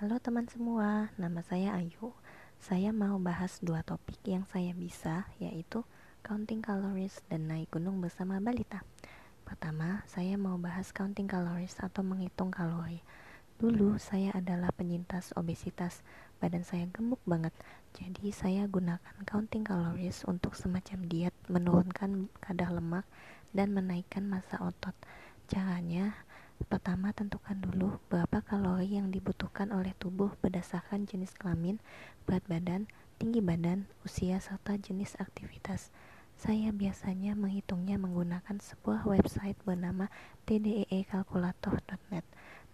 Halo teman semua, nama saya Ayu. Saya mau bahas dua topik yang saya bisa, yaitu counting calories dan naik gunung bersama balita. Pertama, saya mau bahas counting calories atau menghitung kalori. Dulu saya adalah penyintas obesitas, badan saya gemuk banget. Jadi saya gunakan counting calories untuk semacam diet menurunkan kadar lemak dan menaikkan massa otot. Caranya, pertama tentukan dulu berapa kalori yang dibutuhkan oleh tubuh berdasarkan jenis kelamin, berat badan, tinggi badan, usia, serta jenis aktivitas. Saya biasanya menghitungnya menggunakan sebuah website bernama tdeekalkulator.net.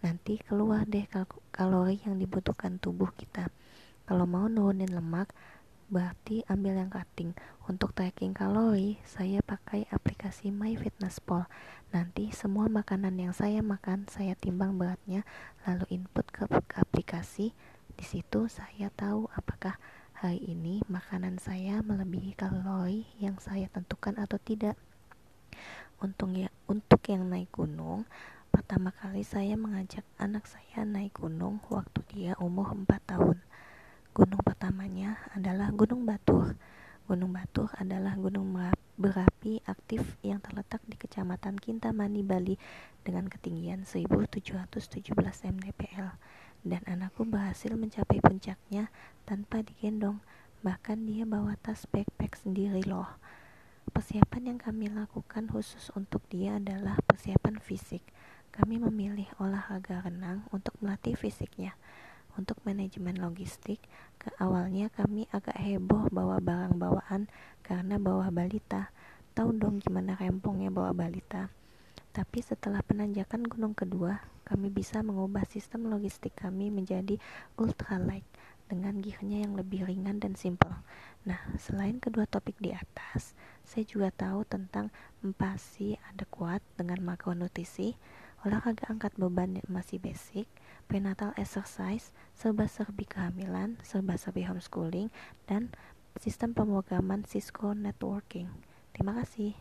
Nanti keluar deh kalori yang dibutuhkan tubuh kita. Kalau mau nurunin lemak, berarti ambil yang cutting. Untuk tracking kalori, saya pakai aplikasi MyFitnessPal. Nanti semua makanan yang saya makan, saya timbang beratnya, lalu input ke, ke aplikasi. Di situ saya tahu apakah hari ini makanan saya melebihi kalori yang saya tentukan atau tidak. Untuk ya, untuk yang naik gunung, pertama kali saya mengajak anak saya naik gunung waktu dia umur 4 tahun. Gunung pertamanya adalah Gunung Batur. Gunung Batur adalah gunung berapi aktif yang terletak di Kecamatan Kintamani, Bali dengan ketinggian 1717 mdpl dan anakku berhasil mencapai puncaknya tanpa digendong bahkan dia bawa tas backpack sendiri loh. Persiapan yang kami lakukan khusus untuk dia adalah persiapan fisik. Kami memilih olahraga renang untuk melatih fisiknya untuk manajemen logistik, ke awalnya kami agak heboh bawa barang bawaan karena bawa balita. Tahu dong gimana rempongnya bawa balita. Tapi setelah penanjakan gunung kedua, kami bisa mengubah sistem logistik kami menjadi ultralight dengan gearnya yang lebih ringan dan simple. Nah, selain kedua topik di atas, saya juga tahu tentang empasi adekuat dengan makronutrisi, olahraga angkat beban yang masih basic, prenatal exercise, serba-serbi kehamilan, serba-serbi homeschooling, dan sistem pemrograman Cisco Networking. Terima kasih.